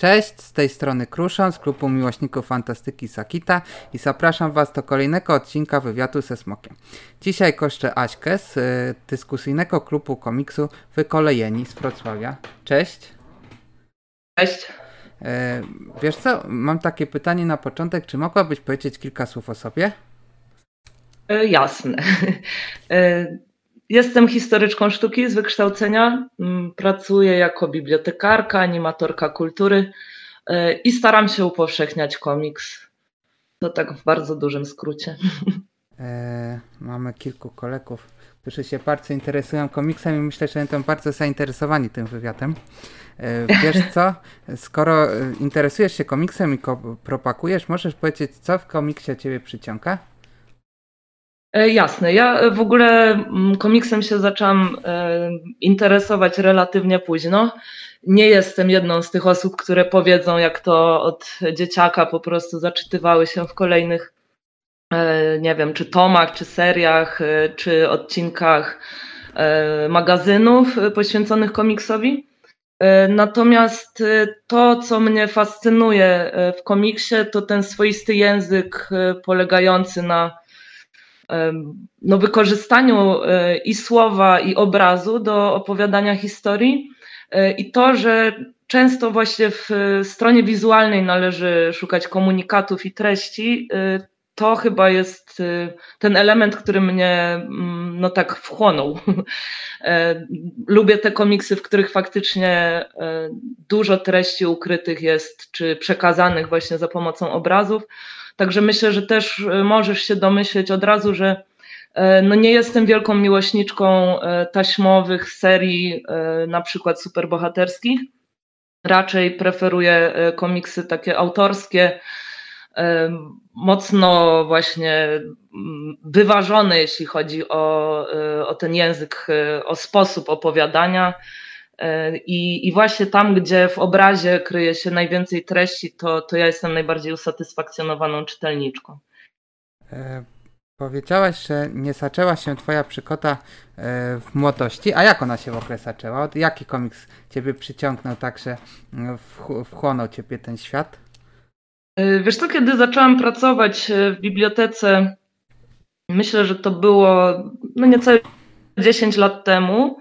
Cześć, z tej strony Kruszon z klubu miłośników fantastyki Sakita i zapraszam Was do kolejnego odcinka wywiadu ze Smokiem. Dzisiaj koszczę Aśkę z y, dyskusyjnego klubu komiksu Wykolejeni z Wrocławia. Cześć. Cześć. E, wiesz co, mam takie pytanie na początek, czy mogłabyś powiedzieć kilka słów o sobie? E, jasne. Jestem historyczką sztuki z wykształcenia. Mm, pracuję jako bibliotekarka, animatorka kultury e, i staram się upowszechniać komiks. To tak w bardzo dużym skrócie. E, mamy kilku kolegów, którzy się bardzo interesują komiksem i myślę, że będą bardzo zainteresowani tym wywiadem. E, wiesz co, skoro e, interesujesz się komiksem i propakujesz, możesz powiedzieć, co w komiksie ciebie przyciąga? E, jasne. Ja w ogóle mm, komiksem się zaczęłam e, interesować relatywnie późno. Nie jestem jedną z tych osób, które powiedzą, jak to od dzieciaka po prostu zaczytywały się w kolejnych, e, nie wiem, czy tomach, czy seriach, czy odcinkach magazynów poświęconych komiksowi. Natomiast to, co mnie fascynuje w komiksie, to ten swoisty język polegający na no, wykorzystaniu e, i słowa, i obrazu do opowiadania historii. E, I to, że często właśnie w stronie wizualnej należy szukać komunikatów i treści, e, to chyba jest ten element, który mnie mm, no tak wchłonął. Lubię te komiksy, w których faktycznie dużo treści ukrytych jest, czy przekazanych właśnie za pomocą obrazów. Także myślę, że też e, możesz się domyśleć od razu, że e, no nie jestem wielką miłośniczką e, taśmowych serii, na przykład superbohaterskich. Raczej preferuję komiksy takie autorskie, mocno właśnie mm, wyważone, jeśli chodzi o, o ten język, o sposób opowiadania. I, I właśnie tam, gdzie w obrazie kryje się najwięcej treści, to, to ja jestem najbardziej usatysfakcjonowaną czytelniczką. E, powiedziałaś, że nie zaczęła się Twoja przykota e, w młodości. A jak ona się w ogóle zaczęła? Od jaki komiks Ciebie przyciągnął tak, że mm, wchłonął Ciebie ten świat? E, wiesz co, kiedy zaczęłam pracować e, w bibliotece, myślę, że to było no niecałe 10 lat temu,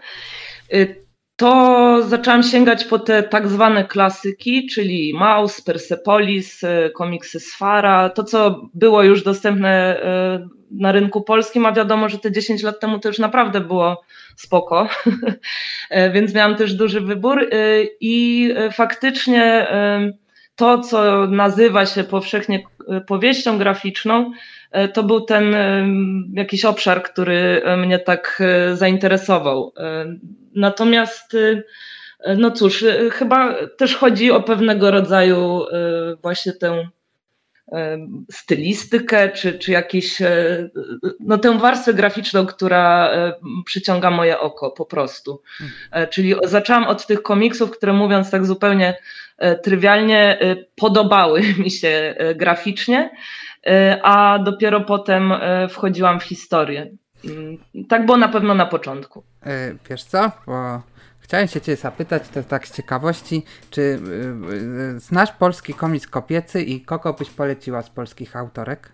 to zaczęłam sięgać po te tak zwane klasyki, czyli Maus, Persepolis, e, komiksy Sfara, to co było już dostępne e, na rynku polskim, a wiadomo, że te 10 lat temu to już naprawdę było spoko, e, więc miałam też duży wybór i faktycznie to, co nazywa się powszechnie powieścią graficzną, to był ten jakiś obszar, który mnie tak zainteresował. Natomiast, y, no cóż, y, chyba też chodzi o pewnego rodzaju y, właśnie tę stylistykę, czy, czy jakieś, no tę warstwę graficzną, która przyciąga moje oko po prostu. Hmm. Czyli zaczęłam od tych komiksów, które mówiąc tak zupełnie trywialnie, podobały mi się graficznie, a dopiero potem wchodziłam w historię. Tak było na pewno na początku. E, wiesz co? Bo chciałem się cię zapytać, to tak z ciekawości, czy yy, znasz polski komiks kopiecy i kogo byś poleciła z polskich autorek?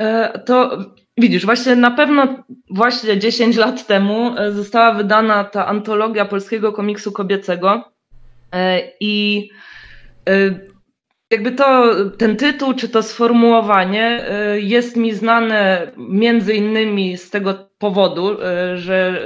E, to widzisz, właśnie na pewno właśnie 10 lat temu została wydana ta antologia polskiego komiksu kobiecego i jakby to, ten tytuł, czy to sformułowanie jest mi znane między innymi z tego powodu, y, że,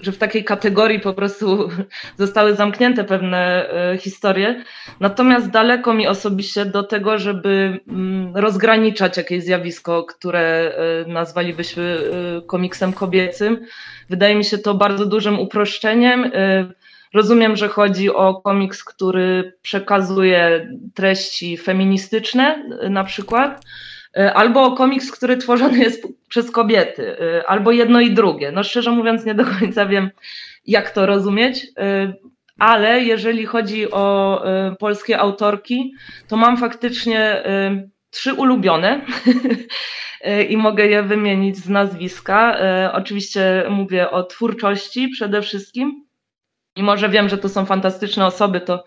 że w takiej kategorii po prostu zostały zamknięte pewne y, historie. Natomiast daleko mi osobiście do tego, żeby mm, rozgraniczać jakieś zjawisko, które nazwalibyśmy komiksem kobiecym. Wydaje mi się to bardzo dużym uproszczeniem. Rozumiem, że chodzi o komiks, który przekazuje treści feministyczne na przykład, albo o komiks, który tworzony jest przez kobiety, albo jedno i drugie. No szczerze mówiąc nie do końca wiem, jak to rozumieć, ale jeżeli chodzi o polskie autorki, to mam faktycznie trzy ulubione i mogę je wymienić z nazwiska. Oczywiście mówię o twórczości przede wszystkim. Mimo, że wiem, że to są fantastyczne osoby, to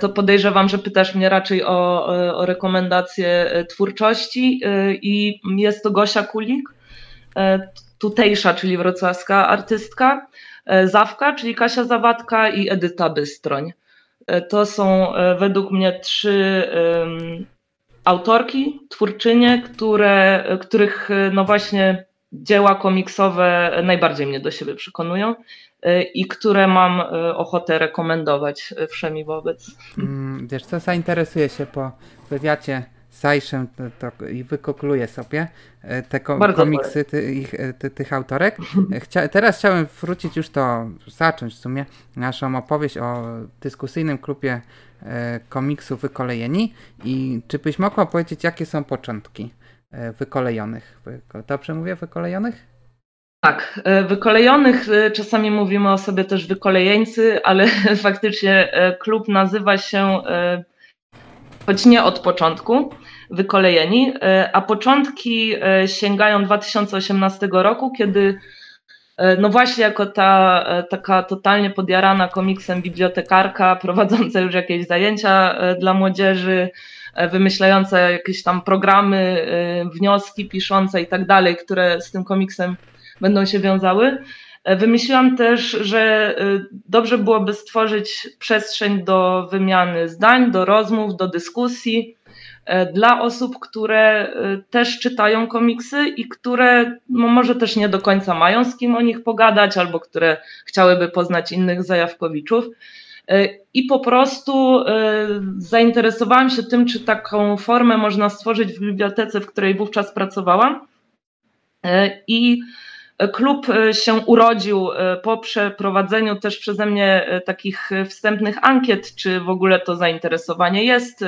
to podejrzewam, że pytasz mnie raczej o, o rekomendacje twórczości i jest to Gosia Kulik, tutejsza, czyli wrocławska artystka, Zawka, czyli Kasia Zawadka i Edyta Bystroń. To są według mnie trzy autorki, twórczynie, które, których no właśnie dzieła komiksowe najbardziej mnie do siebie przekonują y, i które mam y, ochotę rekomendować wszemi wobec. Mm, wiesz co, zainteresuję się po wywiadzie to, i wykokluję sobie y, te ko komiksy ty, ich, ty, tych autorek. Chcia teraz chciałem wrócić już to, zacząć w sumie naszą opowieść o dyskusyjnym klubie komiksów Wykolejeni i czy byś mogła powiedzieć, jakie są początki wykolejonych. Dobrze mówię, wykolejonych? Tak, e, wykolejonych, e, czasami mówimy o sobie też wykolejeńcy, ale faktycznie klub nazywa się, choć nie od początku, wykolejeni, a początki sięgają 2018 roku, kiedy no właśnie jako ta taka totalnie podjarana komiksem bibliotekarka, prowadząca już jakieś zajęcia dla młodzieży, E, wymyślające jakieś tam programy, e, wnioski piszące i tak dalej, które z tym komiksem będą się wiązały. E, wymyśliłam też, że dobrze byłoby stworzyć przestrzeń do wymiany zdań, do rozmów, do dyskusji dla osób, które też czytają komiksy i które no może też nie do końca mają z kim o nich pogadać, albo które chciałyby poznać innych zajawkowiczów. E, I po prostu e, zainteresowałam się tym, czy taką formę można stworzyć w bibliotece, w której wówczas pracowałam. E, I klub się urodził po przeprowadzeniu też przeze mnie takich wstępnych ankiet, czy w ogóle to zainteresowanie jest.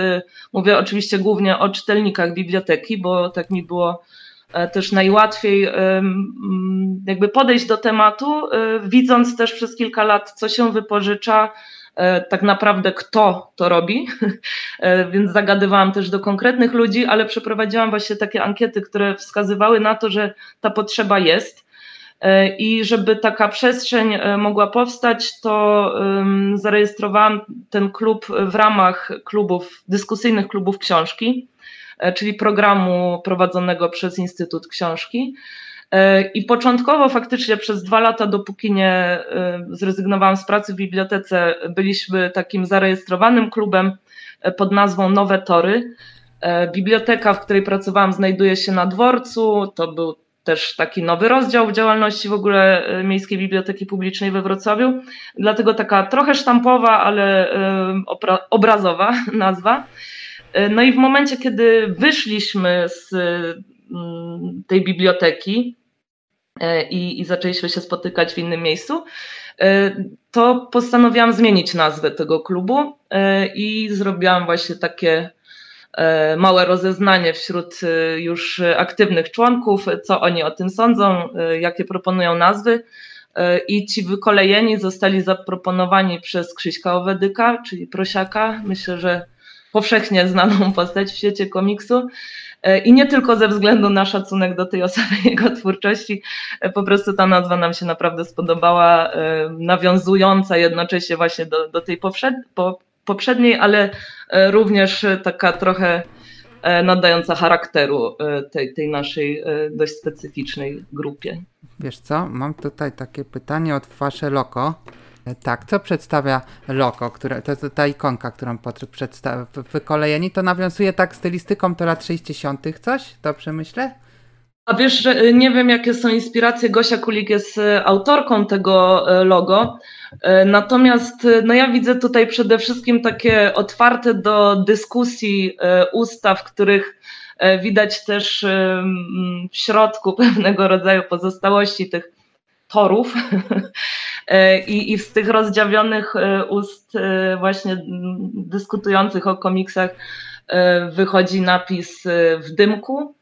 Mówię oczywiście głównie o czytelnikach biblioteki, bo tak mi było też najłatwiej jakby podejść do tematu, widząc też przez kilka lat, co się wypożycza, tak naprawdę kto to robi, e, więc zagadywałam też do konkretnych ludzi, ale przeprowadziłam właśnie takie ankiety, które wskazywały na to, że ta potrzeba jest. E, I żeby taka przestrzeń mogła powstać, to zarejestrowałam ten klub w ramach klubów, dyskusyjnych klubów książki, czyli programu prowadzonego przez Instytut Książki. E, I początkowo faktycznie przez dwa lata, dopóki nie e, zrezygnowałam z pracy w bibliotece, byliśmy takim zarejestrowanym klubem e, pod nazwą Nowe Tory. Biblioteka, w której pracowałam, znajduje się na dworcu. To był też taki nowy rozdział w działalności w ogóle Miejskiej Biblioteki Publicznej we Wrocławiu. Dlatego taka trochę sztampowa, ale obrazowa nazwa. No i w momencie, kiedy wyszliśmy z mm, tej biblioteki, i, i zaczęliśmy się spotykać w innym miejscu, e, to postanowiłam zmienić nazwę tego klubu e, i zrobiłam właśnie takie małe rozeznanie wśród już aktywnych członków, co oni o tym sądzą, jakie proponują nazwy. I ci wykolejeni zostali zaproponowani przez Krzyśka Owedyka, czyli Prosiaka. Myślę, że powszechnie znaną postać w świecie komiksu. E, I nie tylko ze względu na szacunek do tej osoby, jego twórczości, e, po prostu ta nazwa nam się naprawdę spodobała, e, nawiązująca jednocześnie właśnie do, do tej poprzedniej, ale również taka trochę nadająca charakteru tej, tej naszej dość specyficznej grupie. Wiesz co, mam tutaj takie pytanie od Wasze Loko. Tak, co przedstawia Loko, które, to, to ta ikonka, którą przedstawia wykolejeni, to nawiązuje tak stylistyką do lat 60. coś? Dobrze myślę? A wiesz, że y, nie wiem, jakie są inspiracje. Gosia Kulik jest y, autorką tego y, logo. Natomiast no ja widzę tutaj przede wszystkim takie otwarte do dyskusji ustaw, w których widać też w środku pewnego rodzaju pozostałości tych torów i, i z tych rozdziawionych e, ust e, właśnie dyskutujących o komiksach wychodzi napis w dymku,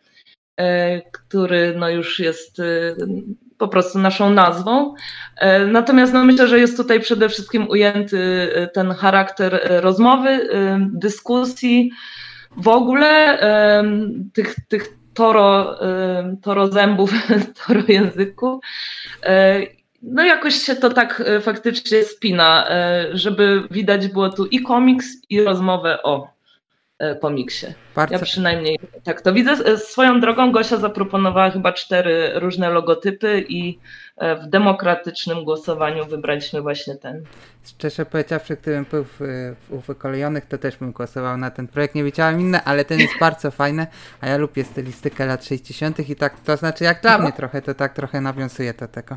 który no już jest po prostu naszą nazwą. Natomiast no myślę, że jest tutaj przede wszystkim ujęty ten charakter rozmowy, dyskusji, w ogóle tych, tych toro, toro zębów, toro języku. No jakoś się to tak faktycznie spina, żeby widać było tu i komiks, i rozmowę o komiksie. Bardzo... Ja przynajmniej tak to widzę. Swoją drogą Gosia zaproponowała chyba cztery różne logotypy i E, w demokratycznym głosowaniu wybraliśmy właśnie ten. Szczerze powiedziawszy, gdybym był w, w wykolejonych, to też bym głosował na ten projekt. Nie wiedziałem inne, ale ten jest bardzo fajny, a ja lubię stylistykę lat 60. i tak, to znaczy jak dla no. mnie trochę, to tak trochę nawiązuje do tego.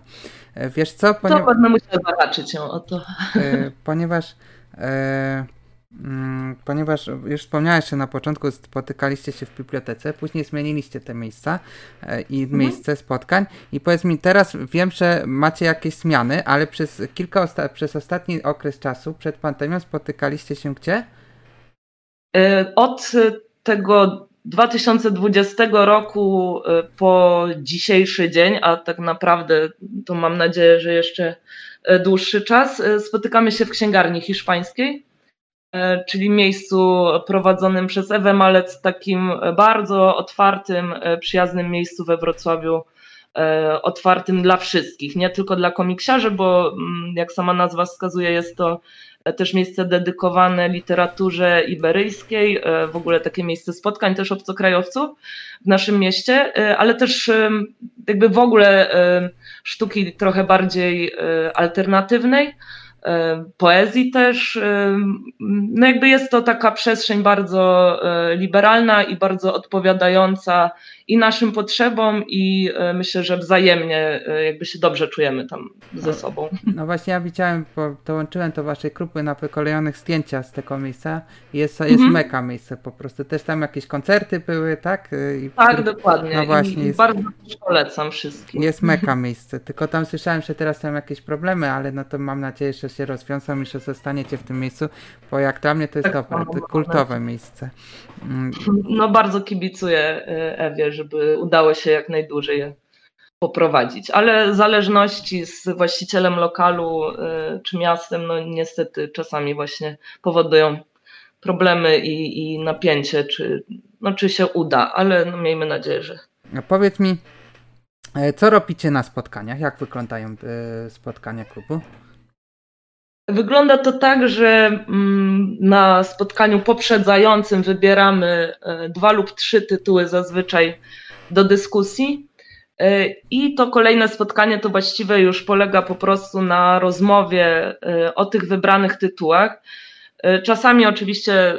E, wiesz co? Ponieważ, to ją o to. E, ponieważ e, ponieważ już wspomniałeś, że na początku spotykaliście się w bibliotece, później zmieniliście te miejsca e, i mhm. miejsce spotkań i powiedz mi, teraz wiem, że macie jakieś zmiany, ale przez kilka, osta przez ostatni okres czasu, przed pandemią spotykaliście się gdzie? E, od tego 2020 roku e, po dzisiejszy dzień, a tak naprawdę to mam nadzieję, że jeszcze dłuższy czas, spotykamy się w księgarni hiszpańskiej E, czyli miejscu prowadzonym przez Ewę Malec, takim bardzo otwartym, e, przyjaznym miejscu we Wrocławiu, e, otwartym dla wszystkich, nie tylko dla komiksiarzy, bo mm, jak sama nazwa wskazuje, jest to też miejsce dedykowane literaturze iberyjskiej, w ogóle takie miejsce spotkań też obcokrajowców w naszym mieście, ale też jakby w ogóle sztuki trochę bardziej alternatywnej poezji też. No jakby jest to taka przestrzeń bardzo e, liberalna i bardzo odpowiadająca i naszym potrzebom i e, myślę, że wzajemnie e, jakby się dobrze czujemy tam ze sobą. No właśnie ja widziałem, bo dołączyłem do waszej grupy na wykolejonych zdjęcia z tego miejsca. Jest, jest mhm. meka miejsce po prostu. Też tam jakieś koncerty były, tak? I tak, dokładnie. No właśnie. I jest, bardzo polecam wszystkim. Jest meka miejsce, tylko tam słyszałem, że teraz są jakieś problemy, ale no to mam nadzieję, że się rozwiążą i że zostaniecie w tym miejscu, bo jak dla mnie to jest tak, dobre, to kultowe miejsce. Mm. No bardzo kibicuję y, Ewie, żeby udało się jak najdłużej je poprowadzić. Ale zależności z właścicielem lokalu y, czy miastem, no niestety czasami właśnie powodują problemy i, i napięcie, czy, no, czy się uda, ale no, miejmy nadzieję, że. A powiedz mi, e, co robicie na spotkaniach? Jak wyglądają e, spotkania klubu? Wygląda to tak, że mm, na spotkaniu poprzedzającym wybieramy e, dwa lub trzy tytuły zazwyczaj do dyskusji. E, I to kolejne spotkanie to właściwie już polega po prostu na rozmowie e, o tych wybranych tytułach. Czasami oczywiście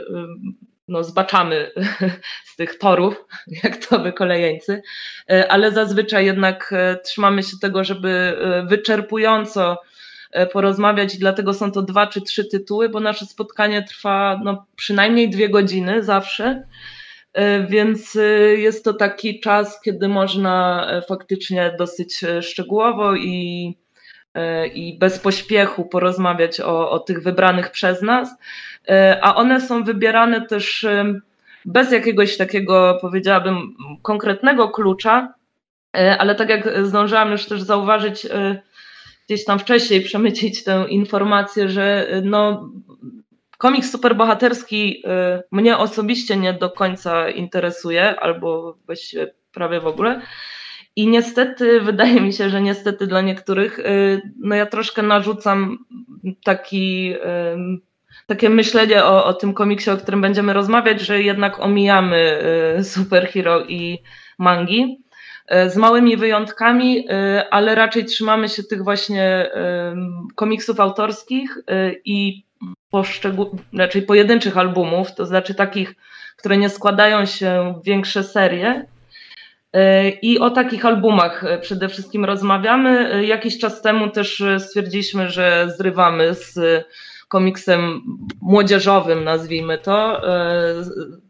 no, zbaczamy z tych torów, jak to wy kolejeńcy, ale zazwyczaj jednak trzymamy się tego, żeby wyczerpująco porozmawiać i dlatego są to dwa czy trzy tytuły, bo nasze spotkanie trwa no, przynajmniej dwie godziny zawsze. E, więc e, jest to taki czas, kiedy można faktycznie dosyć szczegółowo i, i bez pośpiechu porozmawiać o, o tych wybranych przez nas. A one są wybierane też bez jakiegoś takiego, powiedziałabym, konkretnego klucza, ale tak jak zdążyłam już też zauważyć, gdzieś tam wcześniej przemycić tę informację, że y, no, komiks superbohaterski y, mnie osobiście nie do końca interesuje, albo właściwie prawie w ogóle. I niestety, wydaje mi się, że niestety dla niektórych, y, no ja troszkę narzucam taki, takie myślenie o, o tym komiksie, o którym będziemy rozmawiać, że jednak omijamy superhero i mangi. E, z małymi wyjątkami, e, ale raczej trzymamy się tych właśnie e, komiksów autorskich i raczej pojedynczych albumów, to znaczy takich, które nie składają się w większe serie. I o takich albumach przede wszystkim rozmawiamy. Jakiś czas temu też stwierdziliśmy, że zrywamy z komiksem młodzieżowym, nazwijmy to.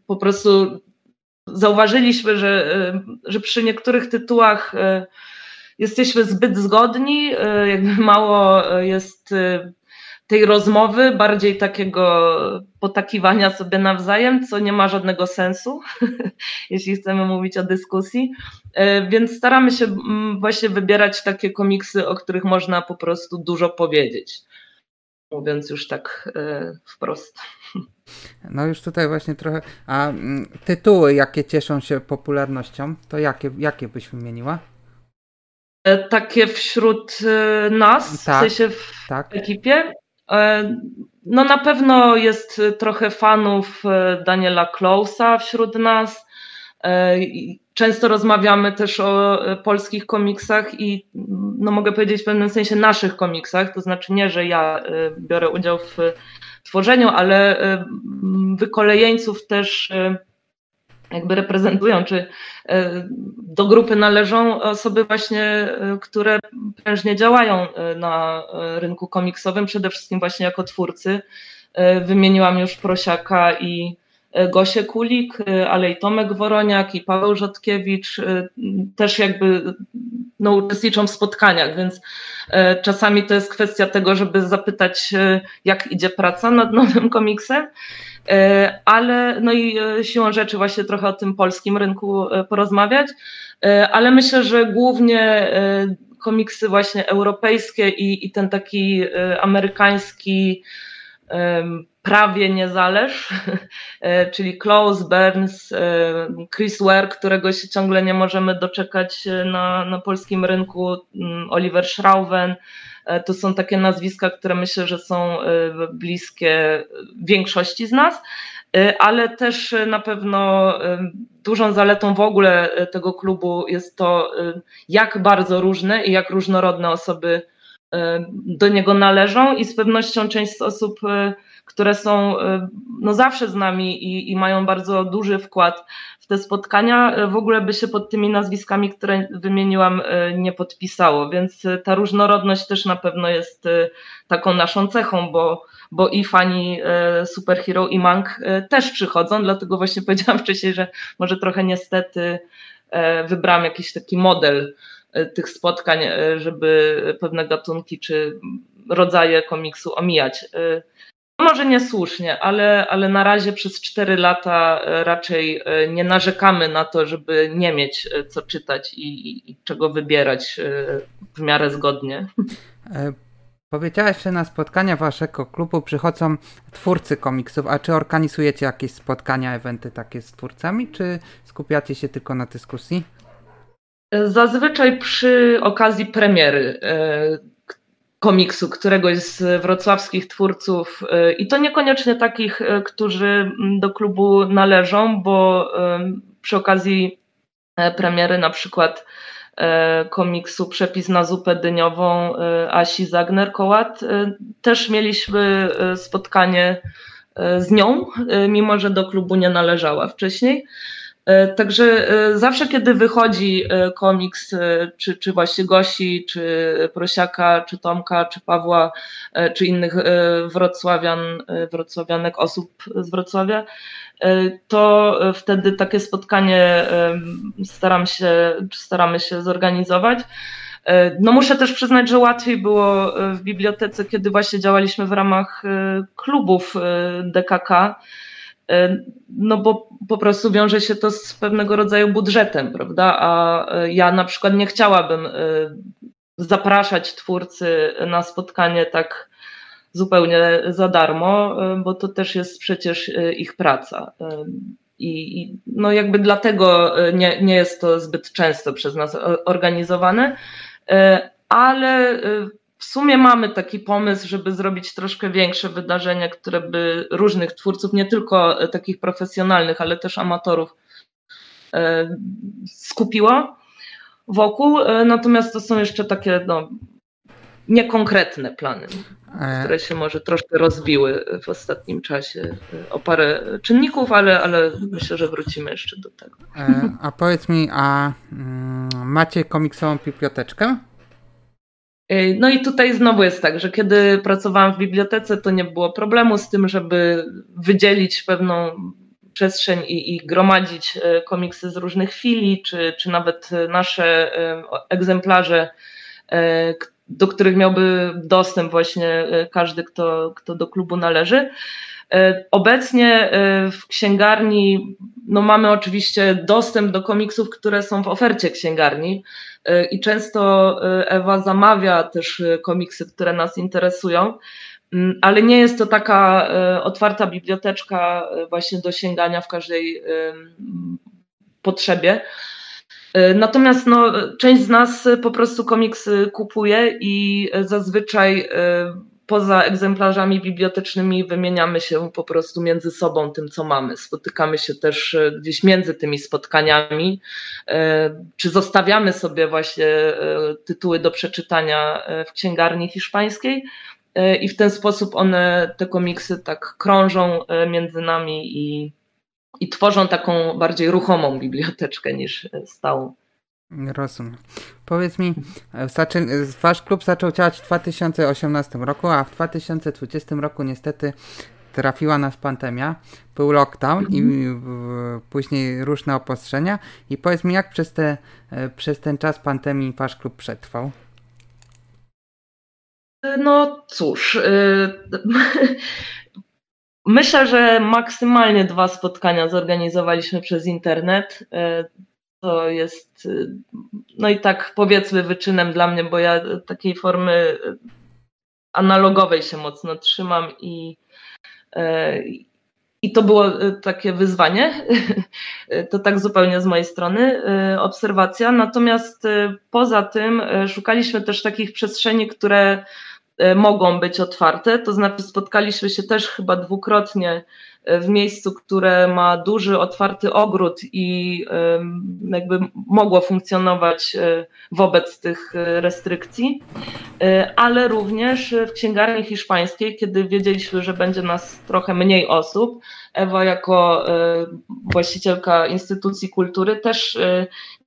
Po prostu zauważyliśmy, że, e, że przy niektórych tytułach e, jesteśmy zbyt zgodni, e, jakby mało jest tej rozmowy, bardziej takiego potakiwania sobie nawzajem, co nie ma żadnego sensu, jeśli chcemy mówić o dyskusji. Więc staramy się mm, właśnie wybierać takie komiksy, o których można po prostu dużo powiedzieć mówiąc już tak wprost. No już tutaj właśnie trochę. A mm, tytuły, jakie cieszą się popularnością, to jakie, jakie byś wymieniła? Takie wśród nas, tak, w sensie w tak. ekipie. No na pewno jest trochę fanów Daniela Klausa wśród nas. Często rozmawiamy też o polskich komiksach i no mogę powiedzieć w pewnym sensie naszych komiksach, to znaczy nie, że ja biorę udział w tworzeniu, ale wykolejeńców też jakby reprezentują, czy do grupy należą osoby właśnie, które prężnie działają na rynku komiksowym, przede wszystkim właśnie jako twórcy. Wymieniłam już Prosiaka i Gosię Kulik, ale i Tomek Woroniak i Paweł Rzodkiewicz też jakby no, uczestniczą w spotkaniach, więc czasami to jest kwestia tego, żeby zapytać, jak idzie praca nad nowym komiksem, ale no i siłą rzeczy właśnie trochę o tym polskim rynku porozmawiać, ale myślę, że głównie komiksy właśnie europejskie i, i ten taki amerykański prawie niezależ, czyli Klaus Burns, Chris Ware, którego się ciągle nie możemy doczekać na, na polskim rynku, Oliver Schrauben, E, to są takie nazwiska, które myślę, że są e, bliskie większości z nas, e, ale też na pewno dużą zaletą w ogóle tego klubu jest to, jak bardzo różne i jak różnorodne osoby do niego należą i z pewnością część z osób, które są no zawsze z nami i, i mają bardzo duży wkład te spotkania e, w ogóle by się pod tymi nazwiskami, które wymieniłam, e, nie podpisało, więc e, ta różnorodność też na pewno jest taką naszą cechą, bo, bo i fani Superhero i Mank też przychodzą, dlatego właśnie powiedziałam wcześniej, że może trochę niestety wybrałam jakiś taki model tych spotkań, żeby pewne gatunki czy rodzaje komiksu omijać. Może niesłusznie, ale, ale na razie przez 4 lata e, raczej e, nie narzekamy na to, żeby nie mieć e, co czytać i, i, i czego wybierać w miarę zgodnie. Powiedziałeś, że na spotkania waszego klubu przychodzą twórcy komiksów, a czy organizujecie jakieś spotkania, eventy takie z twórcami, czy skupiacie się tylko na dyskusji? Zazwyczaj przy okazji premiery komiksu któregoś z wrocławskich twórców y, i to niekoniecznie takich, y, którzy do klubu należą, bo y, przy okazji premiery na przykład komiksu Przepis na zupę dyniową Asi Zagner-Kołat też mieliśmy spotkanie z nią, mimo że do klubu nie należała wcześniej. E, także e, zawsze, kiedy wychodzi e, komiks, czy, czy właśnie Gosi, czy Prosiaka, czy Tomka, czy Pawła, czy innych wrocławian, wrocławianek osób z Wrocławia, to wtedy takie spotkanie staram się, staramy się zorganizować. No muszę też przyznać, że łatwiej było w bibliotece, kiedy właśnie działaliśmy w ramach klubów DKK, no bo po prostu wiąże się to z pewnego rodzaju budżetem, prawda? A e, ja na przykład nie chciałabym e, zapraszać twórcy na spotkanie tak zupełnie za darmo, bo to też jest przecież ich praca. I no jakby dlatego nie, nie jest to zbyt często przez nas organizowane, ale w sumie mamy taki pomysł, żeby zrobić troszkę większe wydarzenie, które by różnych twórców, nie tylko e, takich profesjonalnych, ale też amatorów e, skupiło wokół. E, natomiast to są jeszcze takie no, niekonkretne plany, które się może troszkę rozbiły w ostatnim czasie o parę czynników, ale, ale myślę, że wrócimy jeszcze do tego. A powiedz mi, a mm, macie komiksową biblioteczkę? No i tutaj znowu jest tak, że kiedy pracowałam w bibliotece, to nie było problemu z tym, żeby wydzielić pewną przestrzeń i, i gromadzić e, komiksy z różnych chwili, czy, czy nawet nasze e, egzemplarze, e, do których miałby dostęp właśnie każdy, kto, kto do klubu należy. Obecnie w księgarni no mamy oczywiście dostęp do komiksów, które są w ofercie księgarni, E, i często e, Ewa zamawia też e, komiksy, które nas interesują, mm, ale nie jest to taka otwarta biblioteczka właśnie do sięgania w każdej potrzebie. Natomiast no, część z nas po prostu komiksy kupuje i zazwyczaj poza egzemplarzami bibliotecznymi wymieniamy się po prostu między sobą tym, co mamy. Spotykamy się też e, gdzieś między tymi spotkaniami, e, czy zostawiamy sobie właśnie e, tytuły do przeczytania w księgarni hiszpańskiej. I w ten sposób one, te komiksy, tak krążą między nami i, i tworzą taką bardziej ruchomą biblioteczkę niż stałą. Rozumiem. Powiedz mi, wasz klub zaczął działać w 2018 roku, a w 2020 roku niestety trafiła nas pandemia, był lockdown i mhm. później różne obostrzenia. I powiedz mi, jak przez, te, e, przez ten czas pandemii wasz klub przetrwał? No cóż, y, myślę, że maksymalnie dwa spotkania zorganizowaliśmy przez internet. Y, to jest, y, no i tak powiedzmy, wyczynem dla mnie, bo ja takiej formy analogowej się mocno trzymam i, e, i to było y, takie wyzwanie. To tak zupełnie z mojej strony y, obserwacja. Natomiast poza tym szukaliśmy też takich przestrzeni, które mogą być otwarte. To znaczy, spotkaliśmy się też chyba dwukrotnie w miejscu, które ma duży, otwarty ogród i jakby mogło funkcjonować e, wobec tych e, restrykcji, e, ale również w księgarni hiszpańskiej, kiedy wiedzieliśmy, że będzie nas trochę mniej osób. Ewa, jako właścicielka instytucji kultury, też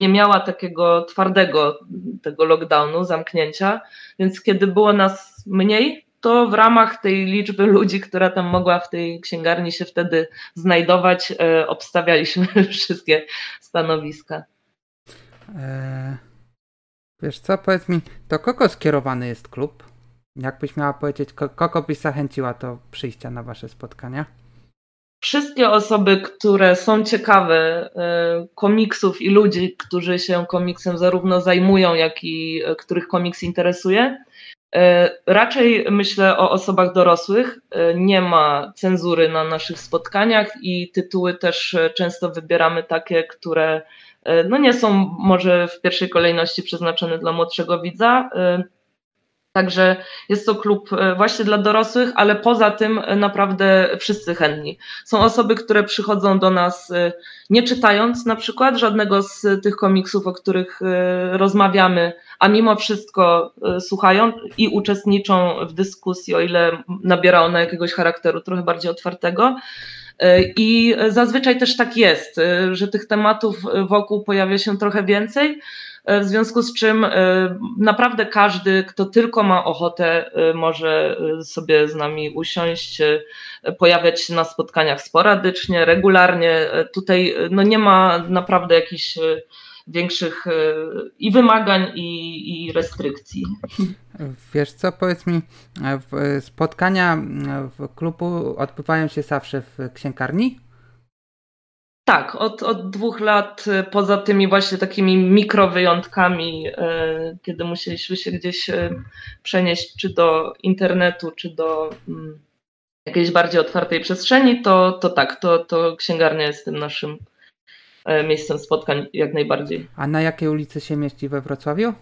nie miała takiego twardego tego lockdownu, zamknięcia, więc kiedy było nas mniej, to w ramach tej liczby ludzi, która tam mogła w tej księgarni się wtedy znajdować, e, obstawialiśmy wszystkie stanowiska. Eee, wiesz co, powiedz mi, do kogo skierowany jest klub? Jakbyś miała powiedzieć, kogo byś zachęciła do przyjścia na wasze spotkania? Wszystkie osoby, które są ciekawe e, komiksów i ludzi, którzy się komiksem zarówno zajmują, jak i e, których komiks interesuje, raczej myślę o osobach dorosłych. E, nie ma cenzury na naszych spotkaniach i tytuły też e, często wybieramy takie, które no nie są może w pierwszej kolejności przeznaczone dla młodszego widza. Także jest to klub właśnie dla dorosłych, ale poza tym naprawdę wszyscy chętni. Są osoby, które przychodzą do nas nie czytając na przykład żadnego z tych komiksów, o których rozmawiamy, a mimo wszystko e, słuchają i uczestniczą w dyskusji, o ile nabiera ona jakiegoś charakteru trochę bardziej otwartego. E, I zazwyczaj też tak jest, e, że tych tematów wokół pojawia się trochę więcej, w związku z czym naprawdę każdy, kto tylko ma ochotę, może sobie z nami usiąść, pojawiać się na spotkaniach sporadycznie, regularnie. Tutaj no nie ma naprawdę jakichś większych e, i wymagań, i, i restrykcji. Wiesz co, powiedz mi, spotkania w klubu odbywają się zawsze w księgarni? Tak, od, od dwóch lat, e, poza tymi właśnie takimi mikrowyjątkami, e, kiedy musieliśmy się gdzieś przenieść czy do internetu, czy do jakiejś bardziej otwartej przestrzeni, to, to tak, to, to księgarnia jest tym naszym E, miejscem spotkań jak najbardziej. A na jakiej ulicy się mieści we Wrocławiu?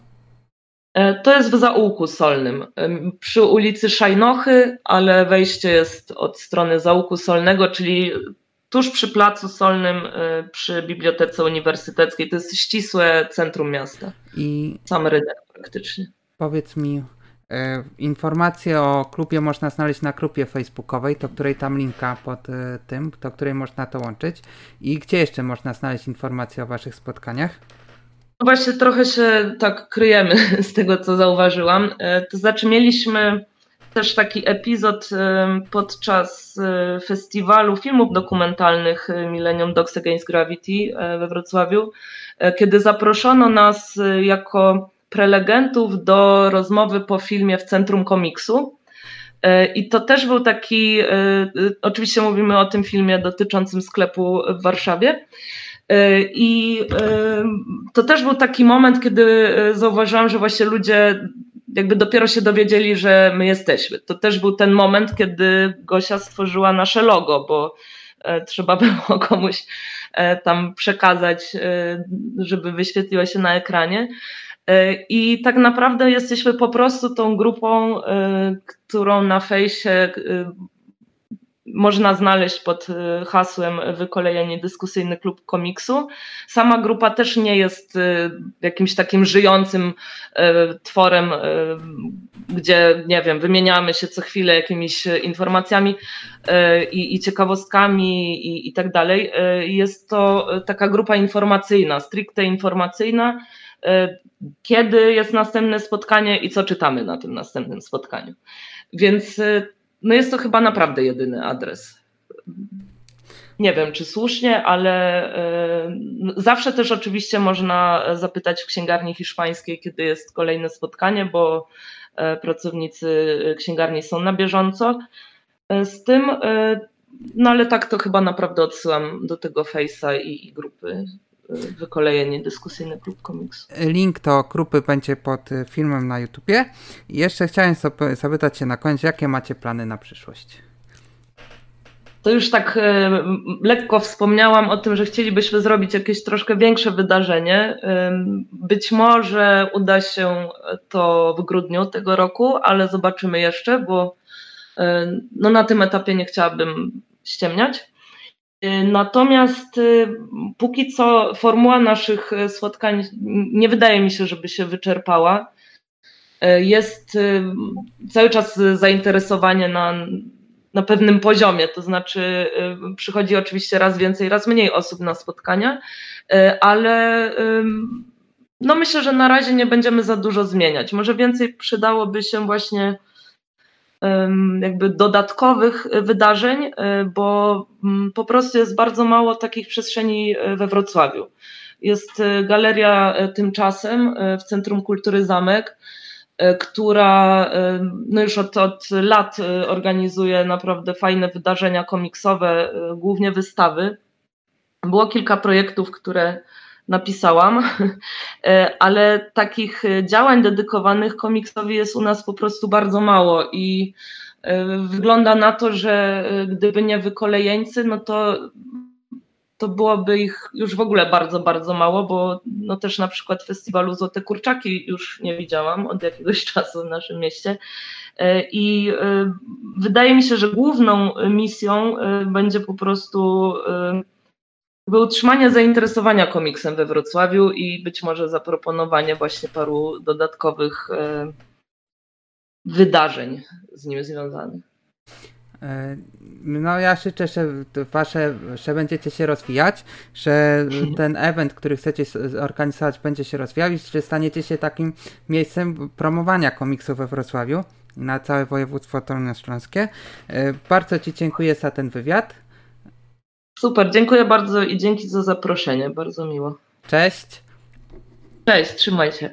E, to jest w zaułku solnym. E, przy ulicy Szajnochy, ale wejście jest od strony zaułku solnego, czyli tuż przy placu solnym, przy Bibliotece Uniwersyteckiej. To jest ścisłe centrum miasta. I sam rynek praktycznie. Powiedz mi, E, informacje o klubie można znaleźć na grupie facebookowej, do której tam linka pod e, tym, do której można to łączyć. I gdzie jeszcze można znaleźć informacje o Waszych spotkaniach? No właśnie trochę się tak kryjemy z tego, co zauważyłam. E, to znaczy mieliśmy też taki epizod podczas festiwalu filmów dokumentalnych Millennium Dogs Against Gravity we Wrocławiu, kiedy zaproszono nas jako prelegentów do rozmowy po filmie w Centrum Komiksu. E, I to też był taki, e, e, oczywiście mówimy o tym filmie dotyczącym sklepu w Warszawie. I to też był taki moment, kiedy zauważyłam, że właśnie ludzie jakby dopiero się dowiedzieli, że my jesteśmy. To też był ten moment, kiedy Gosia stworzyła nasze logo, bo trzeba było komuś tam przekazać, żeby wyświetliło się na ekranie. I tak naprawdę jesteśmy po prostu tą grupą, którą na fejsie można znaleźć pod hasłem Wykolejenie Dyskusyjny Klub Komiksu. Sama grupa też nie jest jakimś takim żyjącym tworem, gdzie, nie wiem, wymieniamy się co chwilę jakimiś informacjami i, i ciekawostkami i, i tak dalej. Jest to taka grupa informacyjna, stricte informacyjna, kiedy jest następne spotkanie i co czytamy na tym następnym spotkaniu. Więc no jest to chyba naprawdę jedyny adres. Nie wiem, czy słusznie, ale e, zawsze też oczywiście można zapytać w księgarni hiszpańskiej, kiedy jest kolejne spotkanie, bo e, pracownicy księgarni są na bieżąco e, z tym. No ale tak to chyba naprawdę odsyłam do tego Face'a i, i grupy wykolejenie dyskusyjny klub komiksu. Link do grupy będzie pod filmem na YouTubie. I jeszcze chciałem sobie zapytać się na koniec, jakie macie plany na przyszłość? To już tak e, lekko wspomniałam o tym, że chcielibyśmy zrobić jakieś troszkę większe wydarzenie. Być może uda się to w grudniu tego roku, ale zobaczymy jeszcze, bo no na tym etapie nie chciałabym ściemniać. Y, natomiast y, póki co formuła naszych y, spotkań nie wydaje mi się, żeby się wyczerpała. Jest cały czas zainteresowanie na, na pewnym poziomie, to znaczy przychodzi oczywiście raz więcej, raz mniej osób na spotkania, ale no myślę, że na razie nie będziemy za dużo zmieniać. Może więcej przydałoby się właśnie jakby dodatkowych wydarzeń, e, bo mm, po prostu jest bardzo mało takich przestrzeni e, we Wrocławiu. Jest e, galeria tymczasem w Centrum Kultury Zamek, która no już od, od lat organizuje naprawdę fajne wydarzenia komiksowe, głównie wystawy. Było kilka projektów, które napisałam, e, ale takich działań dedykowanych komiksowi jest u nas po prostu bardzo mało i e, wygląda na to, że e, gdyby nie wykolejeńcy, no to to byłoby ich już w ogóle bardzo, bardzo mało, bo no też na przykład festiwalu Złote Kurczaki już nie widziałam od jakiegoś czasu w naszym mieście. I wydaje mi się, że główną misją będzie po prostu jakby utrzymanie zainteresowania komiksem we Wrocławiu i być może zaproponowanie właśnie paru dodatkowych e, wydarzeń z nim związanych. E, no ja życzę, że wasze, że będziecie się rozwijać, że ten event, który chcecie zorganizować będzie się rozwijał i że staniecie się takim miejscem promowania komiksu we Wrocławiu na całe województwo dolnośląskie. E, bardzo Ci dziękuję za ten wywiad. Super, dziękuję bardzo i dzięki za zaproszenie. Bardzo miło. Cześć. Cześć, trzymaj się.